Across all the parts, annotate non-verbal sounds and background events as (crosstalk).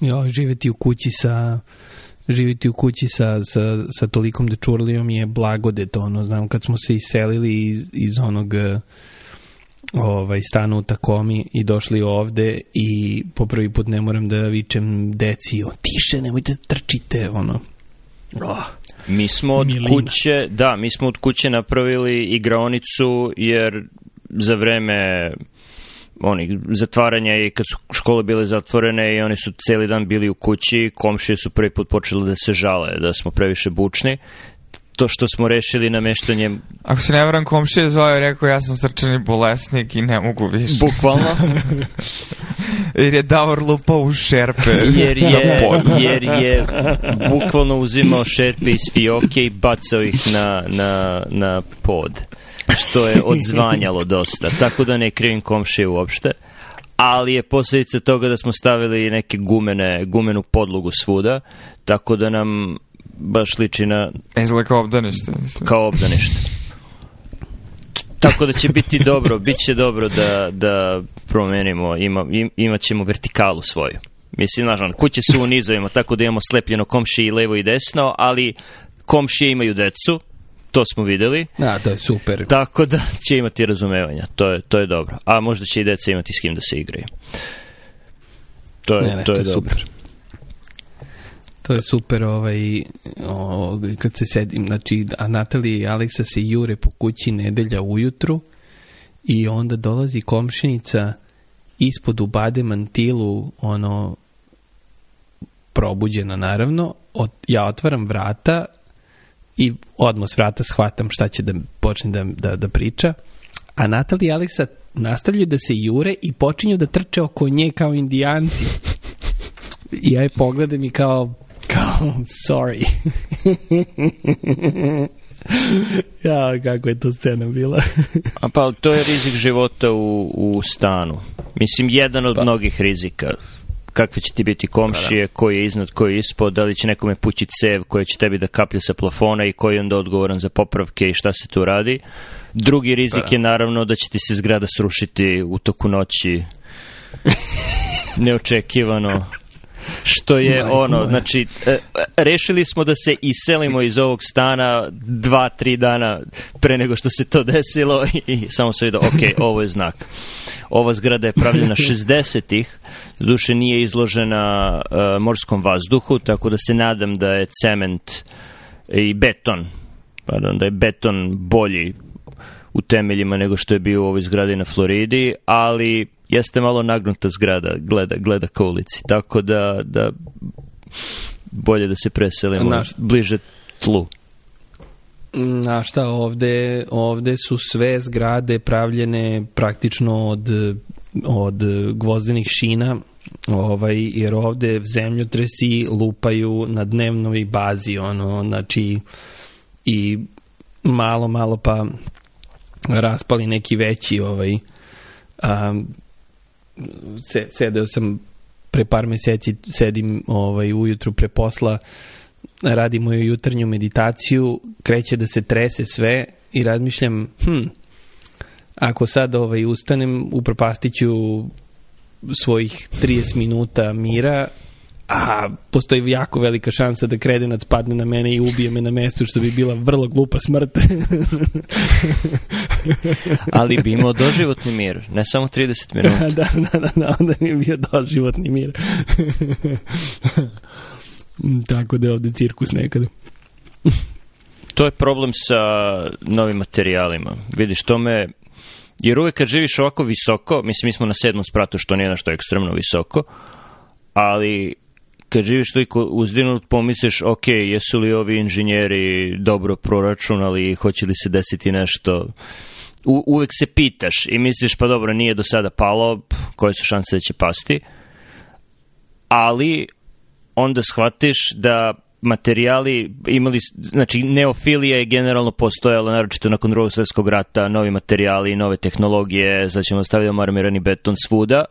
Jo, živeti u kući sa živjeti u kući sa, sa, sa tolikom dečurlijom je blagodet, ono, znam, kad smo se iselili iz, iz onog ovaj, stanu u Takomi i došli ovde i po prvi put ne moram da vičem deci, o, tiše, nemojte da trčite, ono. Oh, mi smo od Milina. kuće, da, mi smo od kuće napravili igraonicu jer za vreme oni zatvaranja i kad su škole bile zatvorene i oni su celi dan bili u kući, komšije su prvi put počeli da se žale da smo previše bučni. To što smo rešili nameštanjem Ako se ne varam, komšija je zvao i rekao ja sam srčani bolesnik i ne mogu više. bukvalno (laughs) Jer je Davor lupao u šerpe. jer (laughs) je, jer je bukvalno uzimao šerpe iz fioke i bacao ih na, na, na pod što je odzvanjalo dosta tako da ne krivim komšije uopšte ali je posljedica toga da smo stavili neke gumene, gumenu podlogu svuda tako da nam baš liči na Izgleda kao obdanište. mislim. kao obdanište. Tako da će biti dobro, bit će dobro da, da promenimo, ima, im, imat ćemo vertikalu svoju. Mislim, znaš, ono, kuće su u nizovima, tako da imamo slepljeno komšije i levo i desno, ali komšije imaju decu, to smo videli, Da, to je super. tako da će imati razumevanja, to je, to je dobro. A možda će i deca imati s kim da se igraju. To je, Ne, ne, to je, dobro. super. To je super, ovaj, o, kad se sedim, znači, a Natalija i Aleksa se jure po kući nedelja ujutru i onda dolazi komšinica ispod ubade mantilu, ono, probuđena naravno, od, ja otvaram vrata i odmah s vrata shvatam šta će da počne da, da, da priča, a Natalija i Aleksa nastavljaju da se jure i počinju da trče oko nje kao indijanci. I ja je pogledam i kao, kao, sorry. (laughs) ja, kako je to scena bila. A pa to je rizik života u, u stanu. Mislim, jedan od Pa. mnogih rizika. Kakve će ti biti komšije, koji je iznad, koji je ispod, da li će nekome pući cev koja će tebi da kaplje sa plafona i koji je onda odgovoran za popravke i šta se tu radi. Drugi rizik je naravno da će ti se zgrada srušiti u toku noći (laughs) neočekivano što je Majko ono, moja. znači e, rešili smo da se iselimo iz ovog stana dva, tri dana pre nego što se to desilo i samo se vidio, ok, ovo je znak. Ova zgrada je pravljena (laughs) 60-ih, duše nije izložena e, morskom vazduhu, tako da se nadam da je cement i beton, pardon, da je beton bolji u temeljima nego što je bio u ovoj zgradi na Floridi, ali jeste malo nagnuta zgrada, gleda, gleda ka ulici, tako da, da bolje da se preselimo Naš- bliže tlu. A šta, ovde, ovde su sve zgrade pravljene praktično od, od gvozdenih šina, ovaj, jer ovde zemljotresi lupaju na dnevnoj bazi, ono, znači, i malo, malo pa raspali neki veći, ovaj, a, se, sedeo sam pre par meseci, sedim ovaj, ujutru pre posla, radim moju jutarnju meditaciju, kreće da se trese sve i razmišljam, hm, ako sad ovaj, ustanem, upropastiću svojih 30 minuta mira, a postoji jako velika šansa da kredenac padne na mene i ubije me na mestu, što bi bila vrlo glupa smrt. (laughs) Ali bi imao doživotni mir, ne samo 30 minuta. (laughs) da, da, da, da, onda je bio doživotni mir. (laughs) Tako da je ovde cirkus nekada. To je problem sa novim materijalima. Vidiš, to me... Jer uvek kad živiš ovako visoko, mislim, mi smo na sedmom spratu, što nije nešto ekstremno visoko, ali kad živiš toliko uzdinut, pomisliš, ok, jesu li ovi inženjeri dobro proračunali, hoće li se desiti nešto... U, uvek se pitaš i misliš, pa dobro, nije do sada palo, koje su šanse da će pasti, ali onda shvatiš da materijali imali, znači neofilija je generalno postojala, naročito nakon drugog svjetskog rata, novi materijali, nove tehnologije, sad ćemo staviti armirani beton svuda,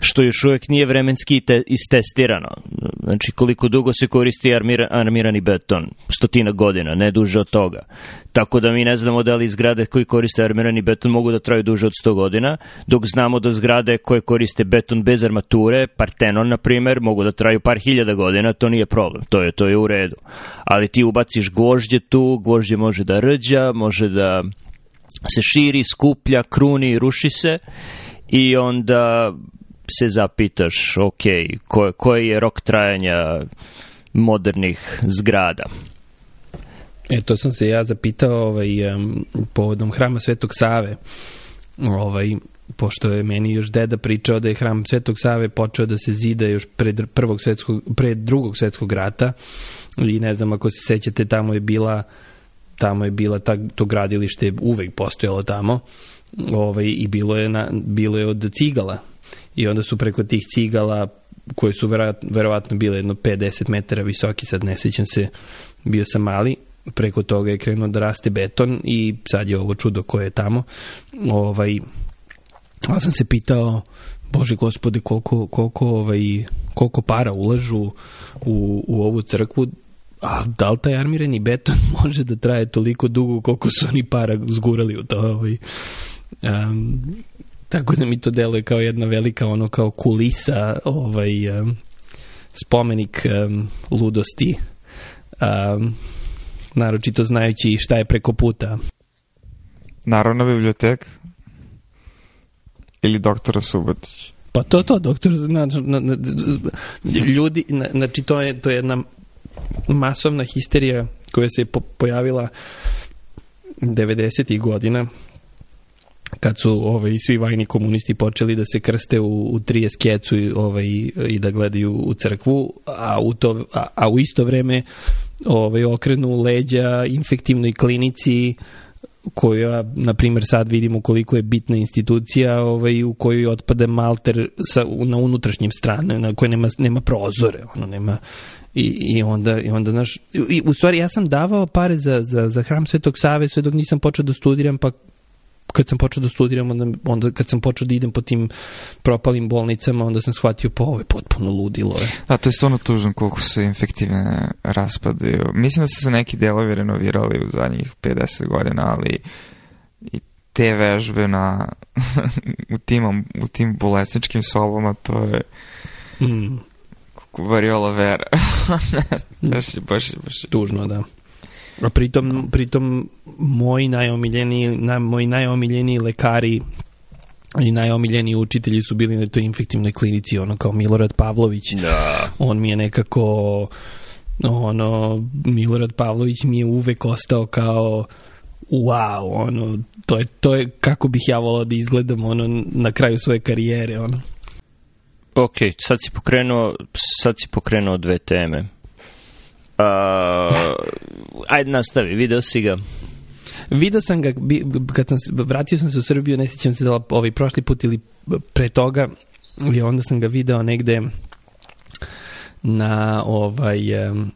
što još uvek nije vremenski te, istestirano. Znači koliko dugo se koristi armira, armirani beton, stotina godina, ne duže od toga. Tako da mi ne znamo da li zgrade koji koriste armirani beton mogu da traju duže od 100 godina, dok znamo da zgrade koje koriste beton bez armature, Partenon na primer, mogu da traju par hiljada godina, to nije problem, to je, to je u redu. Ali ti ubaciš gvožđe tu, gvožđe može da rđa, može da se širi, skuplja, kruni, ruši se i onda se zapitaš, ok, ko, koji je rok trajanja modernih zgrada? E, to sam se ja zapitao ovaj, um, povodom hrama Svetog Save. Ovaj, pošto je meni još deda pričao da je hram Svetog Save počeo da se zida još pred, prvog svetskog, pred drugog svetskog rata i ne znam ako se sećate tamo je bila tamo je bila ta, to gradilište uvek postojalo tamo ovaj, i bilo je, na, bilo je od cigala i onda su preko tih cigala koje su verovatno, verovatno bile jedno 50 metara visoki, sad ne sećam se, bio sam mali, preko toga je krenuo da raste beton i sad je ovo čudo koje je tamo. Ovaj, a sam se pitao, Bože gospode, koliko, koliko, ovaj, koliko para ulažu u, u ovu crkvu, a da li taj armirani beton (laughs) može da traje toliko dugo koliko su oni para zgurali u to? Ovaj, um, tako da mi to deluje kao jedna velika ono kao kulisa ovaj um, spomenik um, ludosti um, naročito znajući šta je preko puta. Narodna biblioteka? Ili doktora Subotić? Pa to to doktor na, na, na, ljudi na, znači to je to je jedna masovna histerija koja se po, pojavila 90. godina kad su ovaj, svi vajni komunisti počeli da se krste u, u tri skecu i, ovaj, i da gledaju u crkvu, a u, to, a, a u isto vreme ovaj, okrenu leđa infektivnoj klinici koja, na primjer, sad vidimo koliko je bitna institucija ovaj, u kojoj otpada malter sa, na unutrašnjim strane, na koje nema, nema prozore, ono, nema, I, i onda, i onda znaš, i, u stvari ja sam davao pare za, za, za hram Svetog Save sve dok nisam počeo da studiram, pa kad sam počeo da studiram, onda, onda kad sam počeo da idem po tim propalim bolnicama, onda sam shvatio, pa ovo je potpuno ludilo. Je. Da, to je stvarno tužno koliko se infektivne raspadaju. Mislim da su se neki delovi renovirali u zadnjih 50 godina, ali i te vežbe na, (laughs) u, tim, u tim bolesničkim sobama, to je mm. variola vera. (laughs) baš, baš, baš. Tužno, da. A pritom, pritom moji najomiljeni, na, moji najomiljeni lekari i najomiljeni učitelji su bili na toj infektivnoj klinici, ono kao Milorad Pavlović. Da. On mi je nekako ono, Milorad Pavlović mi je uvek ostao kao wow, ono, to je, to je kako bih ja volao da izgledam ono, na kraju svoje karijere, ono. Ok, sad si pokrenuo, sad si pokrenuo dve teme. Uh, ajde nastavi, video si ga. Video sam ga, kad sam, vratio sam se u Srbiju, ne sjećam se da ovaj prošli put ili pre toga, i onda sam ga video negde na ovaj um,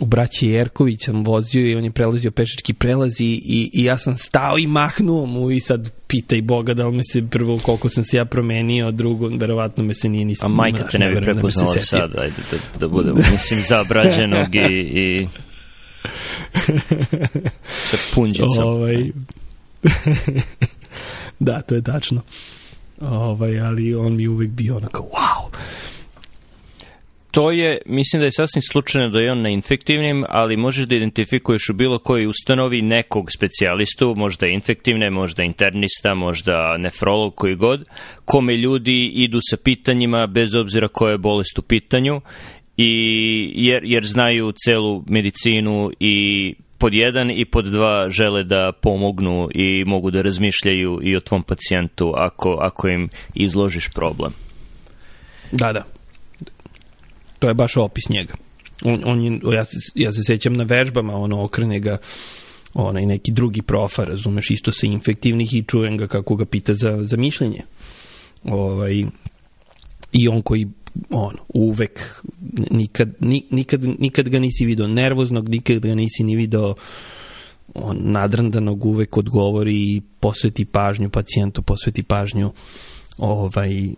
u braći Jerković sam vozio i on je prelazio pešački prelazi i, i ja sam stao i mahnuo mu i sad pitaj Boga da li me se prvo koliko sam se ja promenio, drugo verovatno me se nije ni A majka te ne bi da prepoznala da sad, ajde da, da budemo, mislim, zabrađenog i, i (laughs) sa punđicom. Ovaj, (laughs) da, to je tačno. Ovaj, ali on mi uvek bio onako, wow, to je, mislim da je sasvim slučajno da je on na infektivnim, ali možeš da identifikuješ u bilo kojoj ustanovi nekog specijalistu, možda infektivne, možda internista, možda nefrolog, koji god, kome ljudi idu sa pitanjima bez obzira koja je bolest u pitanju i jer, jer znaju celu medicinu i pod jedan i pod dva žele da pomognu i mogu da razmišljaju i o tvom pacijentu ako, ako im izložiš problem. Da, da. To je baš opis njega. On, on je, ja, se, ja se sećam na vežbama, ono okrene ga onaj neki drugi profa, razumeš, isto sa infektivnih i čujem ga kako ga pita za, za mišljenje. Ovaj, I on koji on, uvek nikad, nikad, nikad ga nisi video nervoznog, nikad ga nisi ni video on nadrandanog uvek odgovori i posveti pažnju pacijentu, posveti pažnju ovaj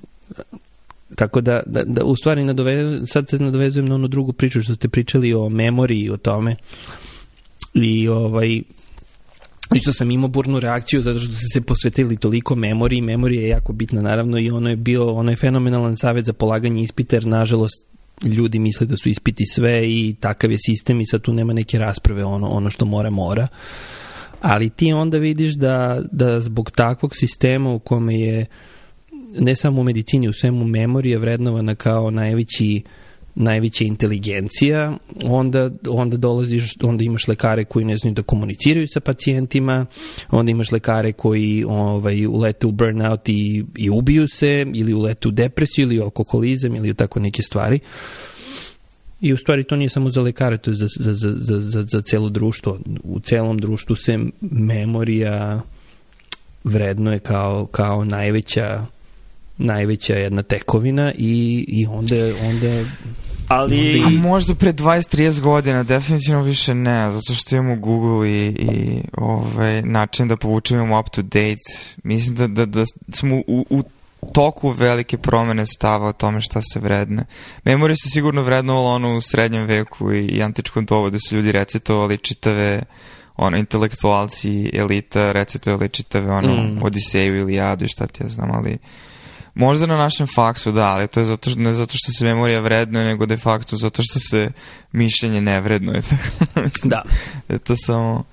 tako da, da, da u stvari nadove, sad se nadovezujem na onu drugu priču što ste pričali o memoriji o tome i ovaj Isto sam imao burnu reakciju zato što ste se posvetili toliko memoriji. Memorija je jako bitna naravno i ono je bio ono je fenomenalan savjet za polaganje ispita jer nažalost ljudi misle da su ispiti sve i takav je sistem i sad tu nema neke rasprave ono, ono što mora mora. Ali ti onda vidiš da, da zbog takvog sistema u kome je ne samo u medicini, u svemu memorija vrednovana kao najveći najveća inteligencija, onda, onda dolaziš, onda imaš lekare koji ne znaju da komuniciraju sa pacijentima, onda imaš lekare koji ovaj, ulete u burnout i, i ubiju se, ili ulete u depresiju, ili alkoholizam, ili tako neke stvari. I u stvari to nije samo za lekare, to je za, za, za, za, za, za celo društvo. U celom društvu se memorija vredno je kao, kao najveća najveća jedna tekovina i, i onda, onda Ali... A možda pre 20-30 godina, definitivno više ne, zato što imamo Google i, i ovaj, način da povučemo up to date. Mislim da, da, da smo u, u toku velike promene stava o tome šta se vredne. Memorija se sigurno vrednovala ono u srednjem veku i, i antičkom dobu da su ljudi recitovali čitave ono, intelektualci, elita recitovali čitave ono, mm. Odiseju ili Jadu i šta ti ja znam, ali Možda na našem faksu, da, ali to je zato, ne zato što se memorija vrednuje, nego de facto zato što se mišljenje ne vrednuje. (laughs) da. Je to samo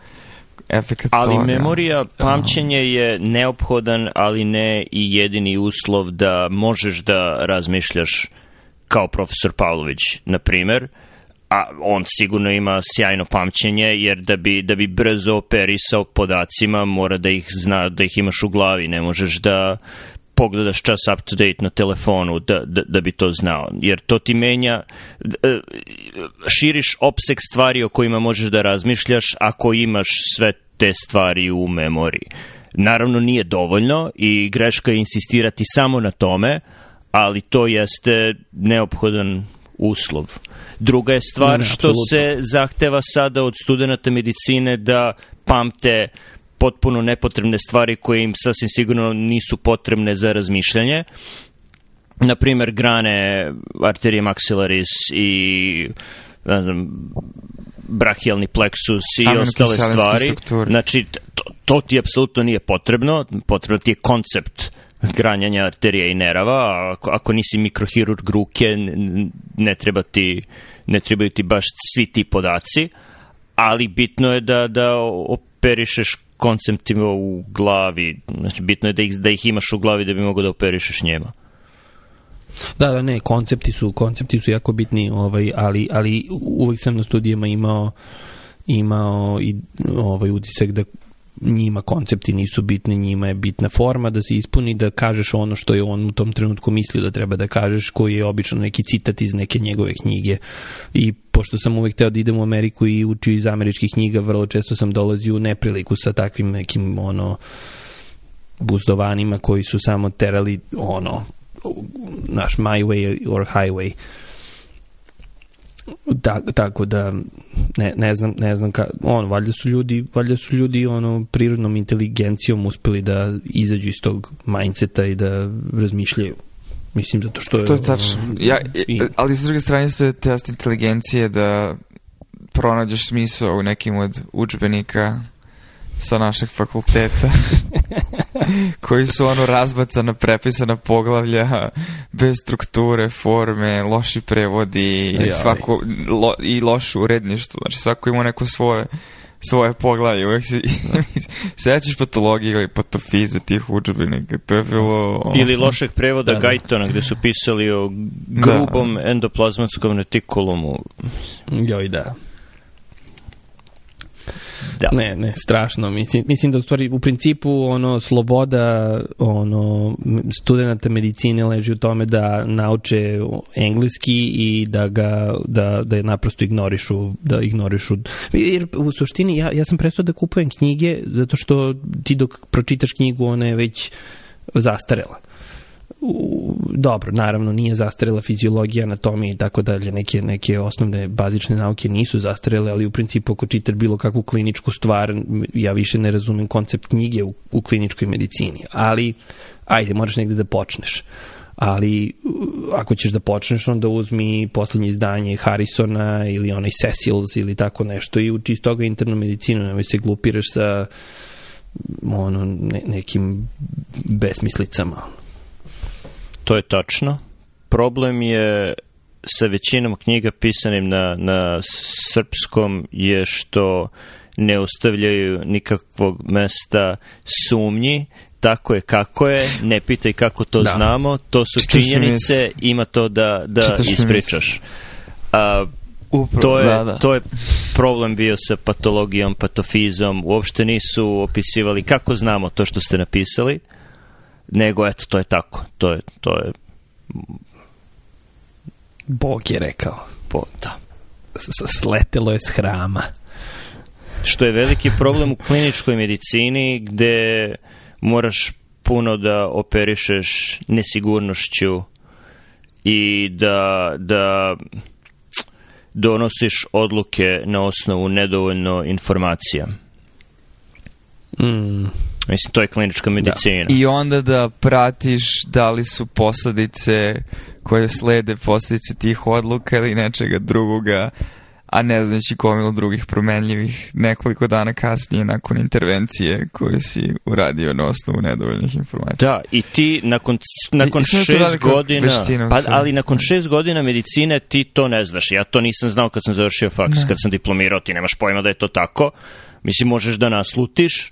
efekt Ali toga. memorija, pamćenje je neophodan, ali ne i jedini uslov da možeš da razmišljaš kao profesor Pavlović, na primer, a on sigurno ima sjajno pamćenje, jer da bi, da bi brzo operisao podacima, mora da ih zna, da ih imaš u glavi, ne možeš da pogledaš čas up to date na telefonu da, da, da bi to znao. Jer to ti menja, e, širiš opsek stvari o kojima možeš da razmišljaš ako imaš sve te stvari u memoriji. Naravno nije dovoljno i greška je insistirati samo na tome, ali to jeste neophodan uslov. Druga je stvar ne, ne, što se zahteva sada od studenta medicine da pamte potpuno nepotrebne stvari koje im sasvim sigurno nisu potrebne za razmišljanje. Na primer, grane arterije maxillaris i ne znam, brachialni plexus i ostale stvari. Strukture. Znači, to, to ti apsolutno nije potrebno. Potrebno ti je koncept granjanja arterija i nerava. Ako, ako nisi mikrohirurg ruke, ne, treba ti, ne trebaju ti baš svi ti podaci, ali bitno je da, da operišeš konceptima u glavi. Znači, bitno je da ih, da ih imaš u glavi da bi mogo da operišeš njema. Da, da, ne, koncepti su, koncepti su jako bitni, ovaj, ali, ali uvek sam na studijama imao imao i ovaj utisak da njima koncepti nisu bitni, njima je bitna forma da se ispuni, da kažeš ono što je on u tom trenutku mislio da treba da kažeš, koji je obično neki citat iz neke njegove knjige. I pošto sam uvek teo da idem u Ameriku i učio iz američkih knjiga, vrlo često sam dolazio u nepriliku sa takvim nekim ono buzdovanima koji su samo terali ono naš my way or highway. Da, tako da ne, ne znam, ne znam ka, on, valjda su ljudi, valjda su ljudi ono prirodnom inteligencijom uspeli da izađu iz tog mindseta i da razmišljaju. Mislim, zato što je... To je tačno. Ja, i... Ali s druge strane su test inteligencije da pronađeš smisao u nekim od učbenika sa našeg fakulteta (laughs) (laughs) koji su ono razbacana, prepisana poglavlja bez strukture, forme, loši prevodi i, svako, lo, i loše uredništvo. Znači svako ima neko svoje svoje poglavlje. Uvijek se (laughs) sećaš patologije ili patofize tih učbenika. To je bilo... Ili lošeg prevoda da, da. Gajtona gde su pisali o grubom da. endoplazmatskom retikulumu. Joj, da. Da. Ne, ne, strašno. Mislim, mislim da u stvari u principu ono sloboda ono studenta medicine leži u tome da nauče engleski i da ga da da je naprosto ignorišu, da ignorišu. Jer u suštini ja ja sam prestao da kupujem knjige zato što ti dok pročitaš knjigu ona je već zastarela u, dobro, naravno nije zastarela fiziologija, anatomija i tako dalje, neke, neke osnovne bazične nauke nisu zastarele, ali u principu ako čitaš bilo kakvu kliničku stvar, ja više ne razumem koncept knjige u, u kliničkoj medicini, ali ajde, moraš negde da počneš. ali ako ćeš da počneš onda uzmi poslednje izdanje Harrisona ili onaj Cecils ili tako nešto i uči iz toga internu medicinu, nemoj se glupiraš sa ono, ne, nekim besmislicama. To je tačno. Problem je sa većinom knjiga pisanim na, na srpskom je što ne ostavljaju nikakvog mesta sumnji, tako je kako je, ne pitaj kako to da. znamo, to su Čitaš činjenice, ima to da, da ispričaš. A, Upravo, to, je, da, da. to je problem bio sa patologijom, patofizom, uopšte nisu opisivali kako znamo to što ste napisali, nego eto, to je tako, to je, to je Bog je rekao. Bo, da. Sletelo je s hrama. Što je veliki problem u kliničkoj medicini gde moraš puno da operišeš nesigurnošću i da, da donosiš odluke na osnovu nedovoljno informacija. Mm. Mislim, to je klinička medicina. Da. I onda da pratiš da li su posledice koje slede posledice tih odluka ili nečega drugoga, a ne znaći gomilu drugih promenljivih nekoliko dana kasnije nakon intervencije koju si uradio na osnovu nedovoljnih informacija. Da, i ti nakon, nakon I, šest godina, pa, ali nakon šest godina medicine ti to ne znaš. Ja to nisam znao kad sam završio faks, ne. kad sam diplomirao, ti nemaš pojma da je to tako. Mislim, možeš da naslutiš,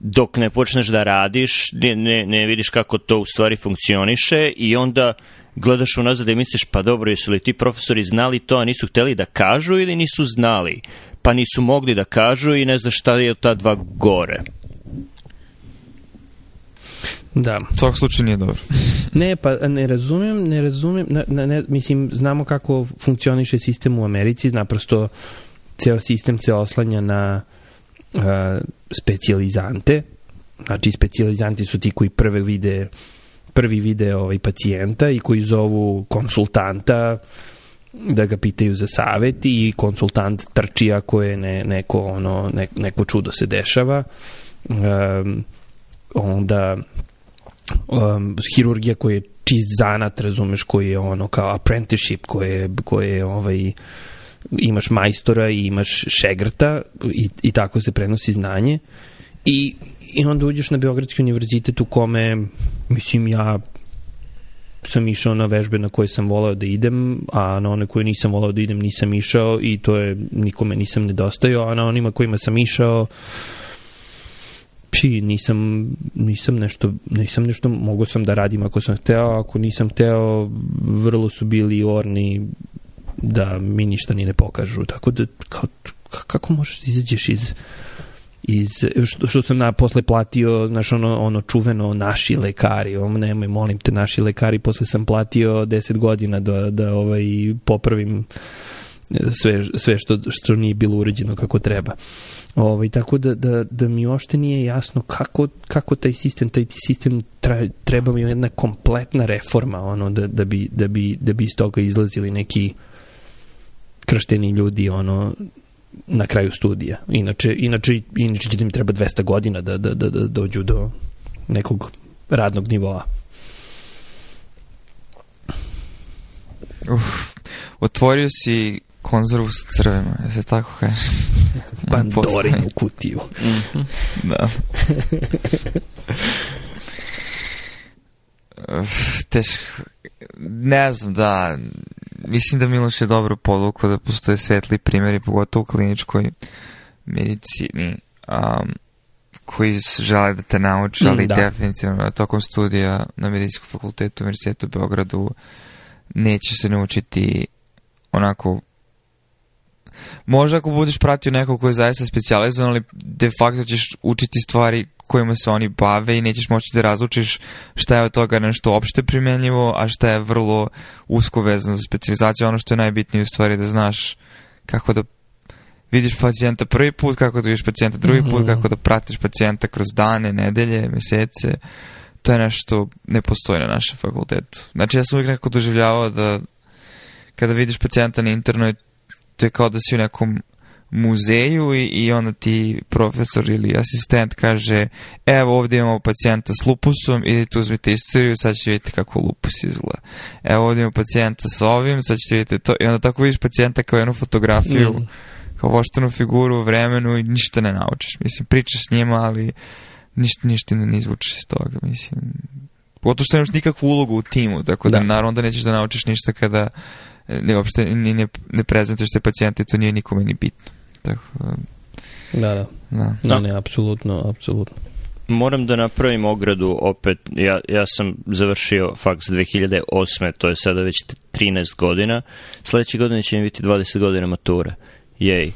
dok ne počneš da radiš, ne, ne, ne vidiš kako to u stvari funkcioniše i onda gledaš unazad i misliš pa dobro, jesu li ti profesori znali to, a nisu hteli da kažu ili nisu znali, pa nisu mogli da kažu i ne znaš šta je ta dva gore. Da. U svakom slučaju nije dobro. (laughs) ne, pa ne razumem, ne razumem, ne, ne, mislim, znamo kako funkcioniše sistem u Americi, naprosto ceo sistem se oslanja na uh, specijalizante, znači specijalizanti su ti koji prve vide prvi vide ovaj pacijenta i koji zovu konsultanta da ga pitaju za savet i konsultant trči ako je ne, neko, ono, ne, neko čudo se dešava. Um, onda um, hirurgija koja je čist zanat, razumeš, koji je ono kao apprenticeship, koje, koje ovaj, imaš majstora i imaš šegrta i, i tako se prenosi znanje. I I onda uđeš na Beogradski univerzitet u kome, mislim, ja sam išao na vežbe na koje sam volao da idem, a na one koje nisam volao da idem nisam išao i to je, nikome nisam nedostajao, a na onima kojima sam išao pi, nisam, nisam nešto, nisam nešto, mogo sam da radim ako sam hteo, ako nisam hteo, vrlo su bili orni da mi ništa ni ne pokažu, tako da, kao, kako možeš da izađeš iz iz, što, što sam na, posle platio, znaš, ono, ono čuveno naši lekari, ovo nemoj, molim te, naši lekari, posle sam platio 10 godina da, da ovaj, popravim sve, sve što, što nije bilo uređeno kako treba. Ovaj, tako da, da, da mi uopšte nije jasno kako, kako taj sistem, taj sistem treba mi jedna kompletna reforma ono, da, da, bi, da, bi, da bi iz toga izlazili neki kršteni ljudi ono na kraju studija. Inače, inače, inače će da mi treba 200 godina da, da, da, da dođu do nekog radnog nivoa. Uf, otvorio si konzervu sa crvima, je se tako kaže? (laughs) Pandorinu kutiju. Mm -hmm. Da. (laughs) Teško. Ne znam, da mislim da Miloš je dobro podvukao da postoje svetli primjeri, pogotovo u kliničkoj medicini, um, koji žele da te nauče, ali mm, da. definitivno tokom studija na medicinskom fakultetu Univerzitetu u Beogradu neće se naučiti onako možda ako budeš pratio nekog ko je zaista specializovan, ali de facto ćeš učiti stvari kojima se oni bave i nećeš moći da razlučiš šta je od toga nešto opšte primenljivo, a šta je vrlo usko vezano za specializaciju. Ono što je najbitnije u stvari da znaš kako da vidiš pacijenta prvi put, kako da vidiš pacijenta drugi put, mm -hmm. kako da pratiš pacijenta kroz dane, nedelje, mesece. To je nešto ne postoji na našem fakultetu. Znači ja sam uvijek nekako doživljavao da kada vidiš pacijenta na internetu, to je kao da si u nekom muzeju i, i onda ti profesor ili asistent kaže evo ovdje imamo pacijenta s lupusom idite uzmite istoriju, sad ćete vidjeti kako lupus izgleda. Evo ovdje imamo pacijenta s ovim, sad ćete vidjeti to i onda tako vidiš pacijenta kao jednu fotografiju mm. kao voštenu figuru u vremenu i ništa ne naučiš. Mislim, pričaš s njima, ali ništa, ništa ne izvučeš iz toga. Mislim, pogotovo što nemaš nikakvu ulogu u timu, tako da, da naravno da nećeš da naučiš ništa kada ne, uopšte ne, ne, ne prezentuješ te pacijente, to nije nikome ni bitno. Tako, da, da. Da, da ne, apsolutno, apsolutno. Moram da napravim ogradu opet, ja, ja sam završio faks 2008. To je sada već 13 godina. Sljedeće godine će mi biti 20 godina mature. Jej.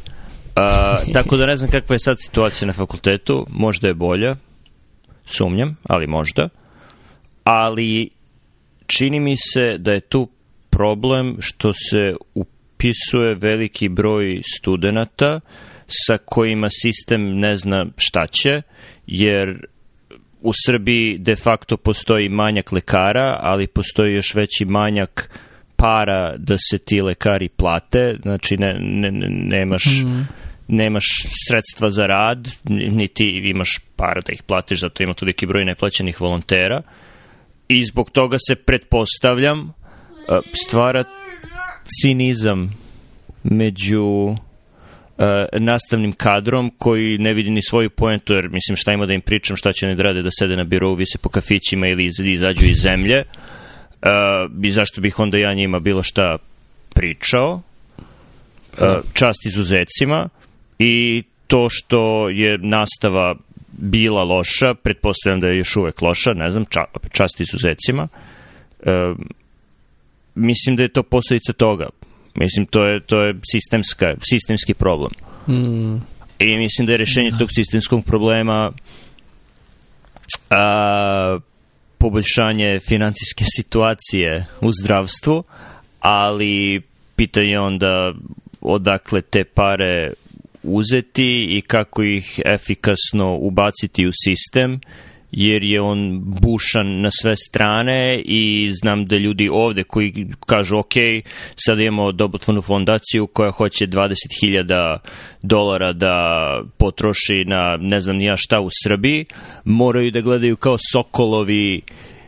A, (laughs) tako da ne znam kakva je sad situacija na fakultetu. Možda je bolja. Sumnjam, ali možda. Ali čini mi se da je tu problem što se upisuje veliki broj studenata sa kojima sistem ne zna šta će, jer u Srbiji de facto postoji manjak lekara, ali postoji još veći manjak para da se ti lekari plate, znači ne, ne, nemaš, mm. nemaš sredstva za rad, niti imaš para da ih platiš, zato ima toliki broj neplaćenih volontera i zbog toga se pretpostavljam stvara cinizam među uh, nastavnim kadrom koji ne vidi ni svoju poentu, jer mislim šta ima da im pričam, šta će ne da rade da sede na birovu, vise po kafićima ili iz, izađu iz zemlje. Uh, i zašto bih onda ja njima bilo šta pričao? Uh, čast izuzecima. I to što je nastava bila loša, pretpostavljam da je još uvek loša, ne znam, ča, čast izuzecima. Uh, mislim da je to posljedica toga. Mislim, to je, to je sistemska, sistemski problem. Mm. I mislim da je rešenje da. tog sistemskog problema a, poboljšanje financijske situacije u zdravstvu, ali pitanje onda odakle te pare uzeti i kako ih efikasno ubaciti u sistem jer je on bušan na sve strane i znam da ljudi ovde koji kažu ok, sad imamo dobotvornu fondaciju koja hoće 20.000 dolara da potroši na ne znam nija šta u Srbiji, moraju da gledaju kao sokolovi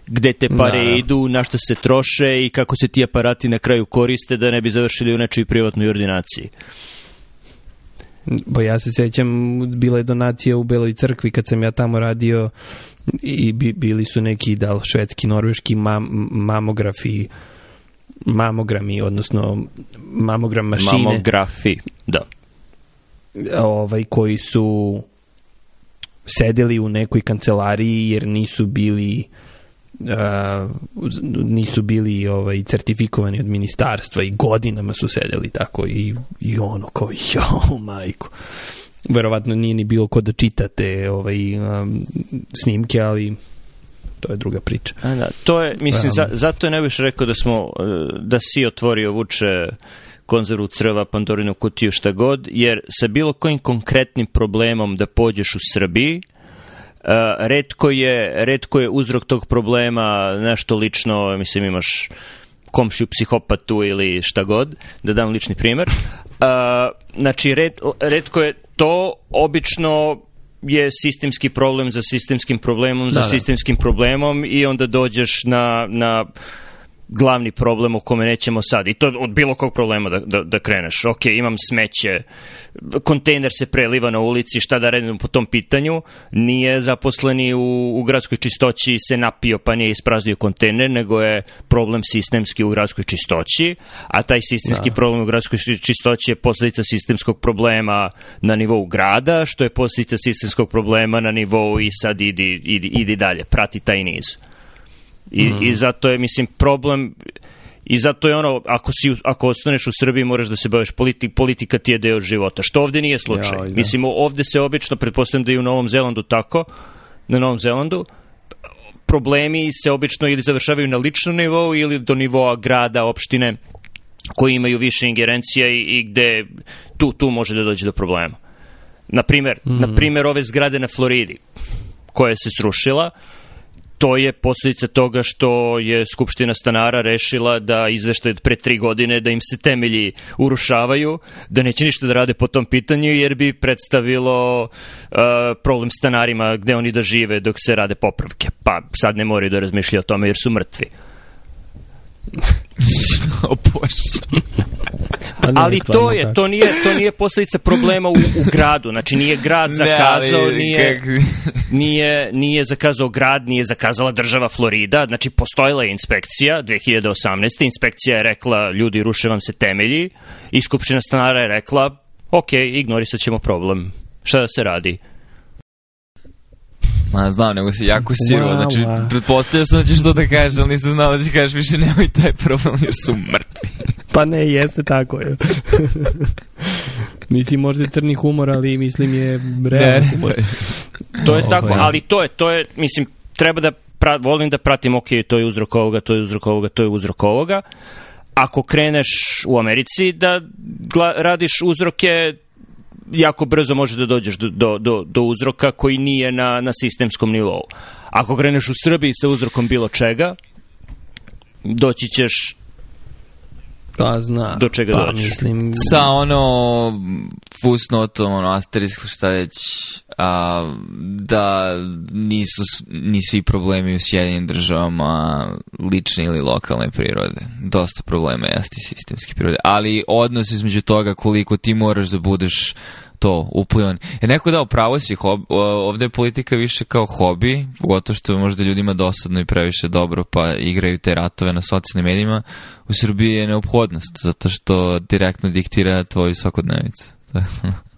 gde te pare da, da. idu, na što se troše i kako se ti aparati na kraju koriste da ne bi završili u nečoj privatnoj ordinaciji. Bo ja se sećam, bila je donacija u Beloj crkvi kad sam ja tamo radio i bi, bili su neki da švedski, norveški mam, mamografi mamogrami, odnosno mamogram mašine. Mamografi, da. Ovaj, koji su sedeli u nekoj kancelariji jer nisu bili uh, nisu bili ovaj certifikovani od ministarstva i godinama su sedeli tako i, i ono kao (laughs) jo majko verovatno nije ni bilo ko da čitate ovaj, um, snimke, ali to je druga priča. A da, to je, mislim, um, za, zato je najviše rekao da smo, uh, da si otvorio vuče konzervu crva, pandorinu kutiju, šta god, jer sa bilo kojim konkretnim problemom da pođeš u Srbiji, Uh, redko, je, redko je uzrok tog problema nešto lično, mislim imaš komšiju psihopatu ili šta god, da dam lični primer. Uh, znači, red, redko je to obično je sistemski problem za sistemskim problemom da, za da. sistemskim problemom i onda dođeš na, na glavni problem o kome nećemo sad. I to od bilo kog problema da, da, da kreneš. Ok, imam smeće, kontejner se preliva na ulici, šta da radim po tom pitanju. Nije zaposleni u, u gradskoj čistoći se napio pa nije ispraznio kontejner, nego je problem sistemski u gradskoj čistoći, a taj sistemski da. problem u gradskoj čistoći je posledica sistemskog problema na nivou grada, što je posledica sistemskog problema na nivou i sad idi, idi, idi dalje, prati taj niz. I, mm. I zato je, mislim, problem I zato je ono, ako, si, ako ostaneš u Srbiji, moraš da se baviš politik, politika ti je deo života, što ovde nije slučaj. Ja, da. Mislim, ovde se obično, pretpostavljam da je u Novom Zelandu tako, na Novom Zelandu, problemi se obično ili završavaju na ličnom nivou ili do nivoa grada, opštine, koji imaju više ingerencija i, i gde tu, tu može da dođe do problema. Naprimer, mm. naprimer ove zgrade na Floridi, koja se srušila, to je posljedica toga što je Skupština stanara rešila da izveštaj od pre tri godine da im se temelji urušavaju, da neće ništa da rade po tom pitanju jer bi predstavilo uh, problem stanarima gde oni da žive dok se rade popravke. Pa sad ne moraju da razmišljaju o tome jer su mrtvi. (laughs) o. Pa ne, Ali stvarno to je, tako. to nije, to nije posljedica problema u, u gradu. Znači nije grad (laughs) zakazao, ali nije, kak- (laughs) nije, nije zakazao grad, nije zakazala država Florida. Znači postojila je inspekcija 2018. Inspekcija je rekla ljudi ruše vam se temelji i Skupština stanara je rekla ok, ignorisat ćemo problem. Šta da se radi? Ma znam, nego si jako siro, znači wow. pretpostavio sam da ćeš to da kažeš, ali nisam znao da ćeš kažeš više nemoj taj problem jer su mrtvi. Pa ne, jeste tako je. mislim, možda je crni humor, ali mislim je realni humor. To je tako, ali to je, to je, mislim, treba da pra, volim da pratim, ok, to je uzrok ovoga, to je uzrok ovoga, to je uzrok ovoga. Ako kreneš u Americi da gla, radiš uzroke, jako brzo možeš da dođeš do, do, do, do uzroka koji nije na, na sistemskom nivou. Ako kreneš u Srbiji sa uzrokom bilo čega, doći ćeš Pa zna. Do čega pa, dođeš? mislim, Sa ono fusnotom, ono asterisk šta već, a, da nisu, s- ni svi problemi u Sjedinim državama lične ili lokalne prirode. Dosta problema jeste i sistemske prirode. Ali odnos između toga koliko ti moraš da budeš to uplivan. Je neko dao pravo si, hob, o- ovde je politika više kao hobi, pogotovo što je možda ljudima dosadno i previše dobro, pa igraju te ratove na socijalnim medijima. U Srbiji je neophodnost, zato što direktno diktira tvoju svakodnevicu. (laughs)